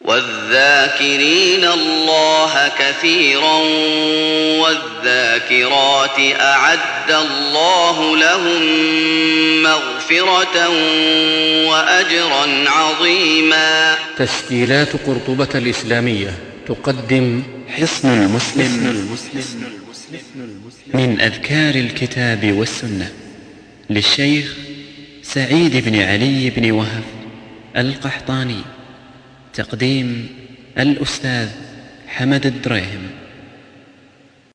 والذاكرين الله كثيرا والذاكرات أعد الله لهم مغفرة وأجرا عظيما. تسجيلات قرطبة الإسلامية. تقدم حصن المسلم من أذكار الكتاب والسنة للشيخ سعيد بن علي بن وهب القحطاني تقديم الأستاذ حمد الدريهم